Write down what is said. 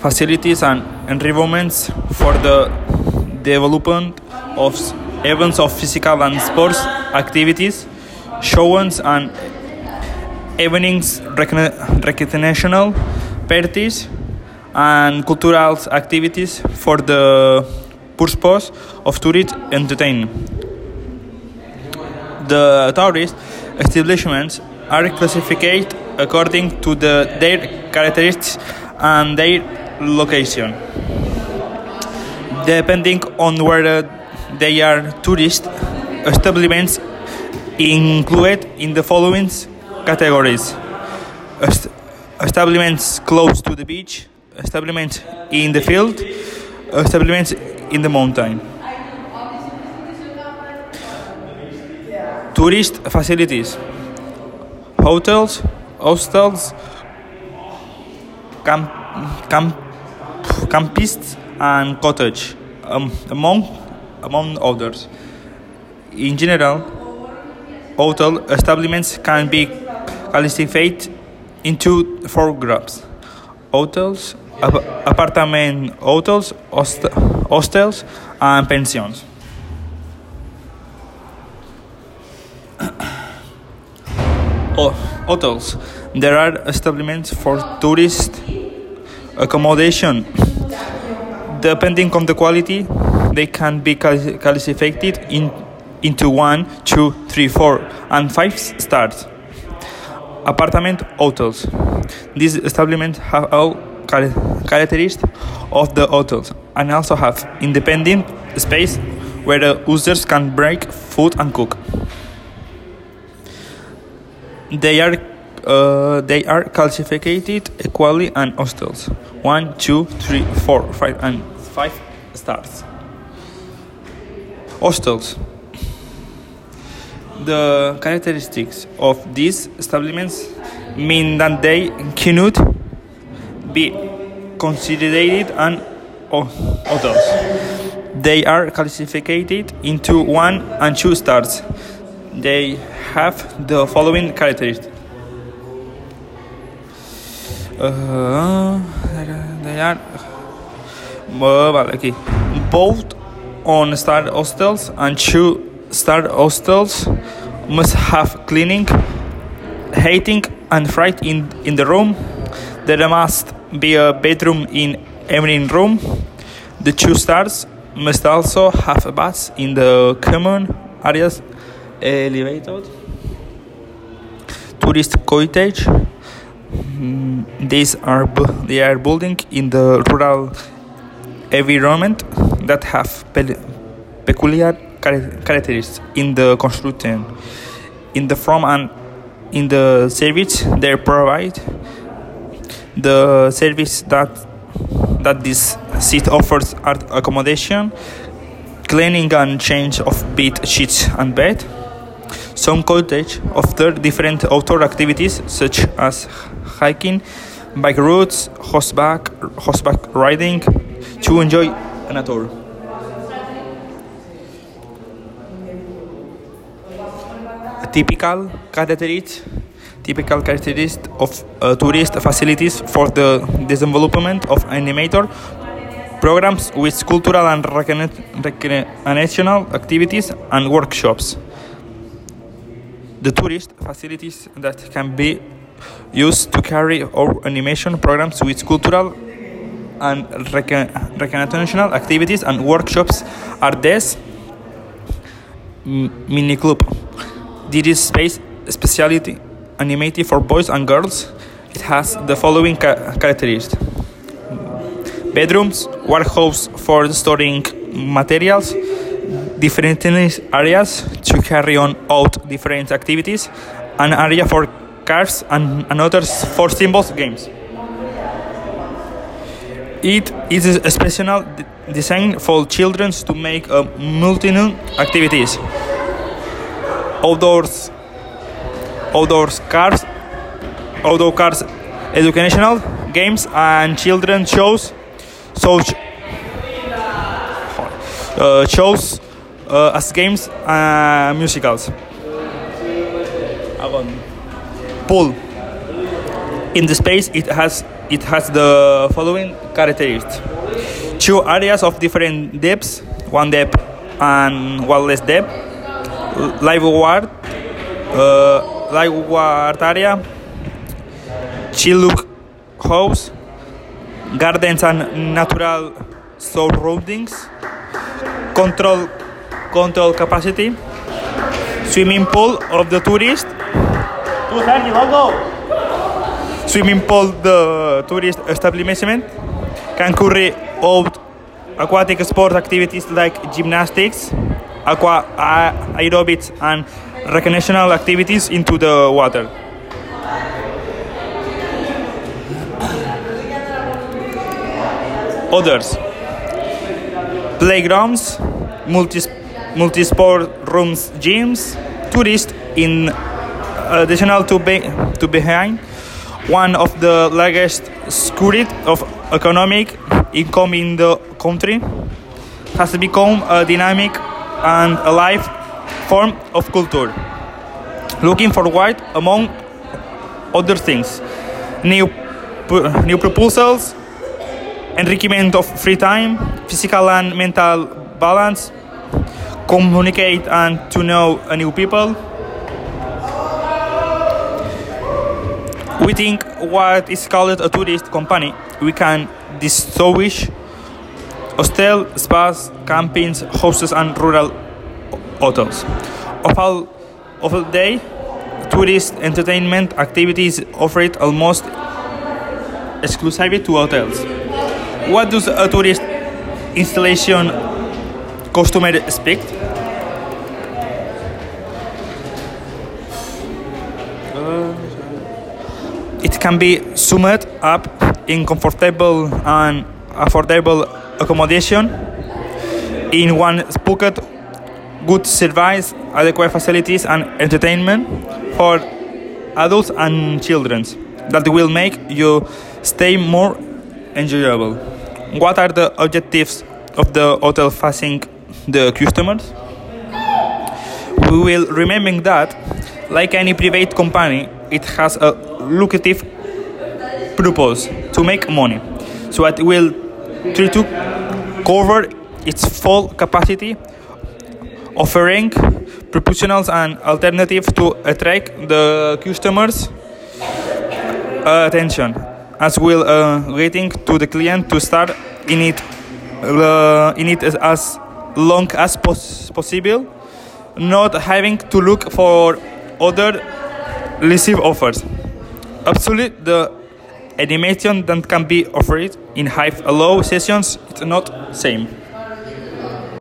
facilities and environments for the development of events of physical and sports activities, shows and evenings, recreational parties, and cultural activities for the purpose of tourist entertainment. The tourist establishments are classified according to the, their characteristics and their location. Depending on where they are tourist establishments included in the following categories. Est- establishments close to the beach, establishments in the field, establishments in the mountain. Tourist facilities, hotels, hostels, camp, camp, campists, and cottage, um, among among others. In general, hotel establishments can be classified into four groups: hotels, ap- apartment hotels, host- hostels, and pensions. Oh, hotels. There are establishments for tourist accommodation. Depending on the quality, they can be classified in, into one, two, three, four, and five stars. Apartment hotels. These establishments have all characteristics of the hotels and also have independent space where the users can break food and cook. They are uh, they are classified equally and hostels. One, two, three, four, five, and five stars. Hostels. The characteristics of these establishments mean that they cannot be considered an ho- hotels. They are classified into one and two stars. They have the following characteristics. Uh, they are uh, vale, both on star hostels and two star hostels must have cleaning, heating, and freight in in the room. There must be a bedroom in every room. The two stars must also have a bath in the common areas elevated. Tourist cottage. These are they are building in the rural environment that have pe- peculiar char- characteristics in the construction, in the form and in the service they provide. The service that that this seat offers are accommodation, cleaning and change of bed sheets and bed. Some cottages offer different outdoor activities such as hiking, bike routes, horseback, horseback riding to enjoy an nature. A typical characteristic typical characteristics of uh, tourist facilities for the development of animator programs with cultural and recre- recreational activities and workshops. The tourist facilities that can be used to carry out animation programs with cultural and recreational activities and workshops are this mini club. This is space speciality animated for boys and girls. It has the following ca- characteristics: bedrooms, warehouse for storing materials, different areas to carry on out different activities, an area for cars and another for symbols games. It is a special design for children to make a multitude activities. Outdoors, outdoors cars, outdoor cars, educational games and children shows, uh, shows uh, as games and musicals. Pool. In the space, it has it has the following characteristics: two areas of different depths, one depth and one less depth, liveward, uh, liveward area, Chiluk house, gardens and natural surroundings, control control capacity, swimming pool of the tourist. Swimming pool the tourist establishment can carry out aquatic sport activities like gymnastics, aqua aerobics and recreational activities into the water. Others playgrounds, multi multi-sport rooms, gyms, tourists in uh, additional to, be, to behind one of the largest security of economic income in the country has become a dynamic and alive form of culture. Looking forward, among other things, new, new proposals, enrichment of free time, physical and mental balance, communicate and to know new people. We think what is called a tourist company. We can distinguish hostel, spas, campings, houses, and rural hotels. Of all of the day, tourist entertainment activities offered almost exclusively to hotels. What does a tourist installation customer expect? Uh, it can be summed up in comfortable and affordable accommodation in one pocket, good service, adequate facilities, and entertainment for adults and children that will make your stay more enjoyable. What are the objectives of the hotel facing the customers? We will remember that, like any private company, it has a lucrative purpose to make money. So it will try to cover its full capacity, offering proportionals and alternatives to attract the customers' attention, as well uh, waiting to the client to start in it uh, in it as long as pos- possible, not having to look for other receive offers. Absolutely, the animation that can be offered in high low sessions is not same.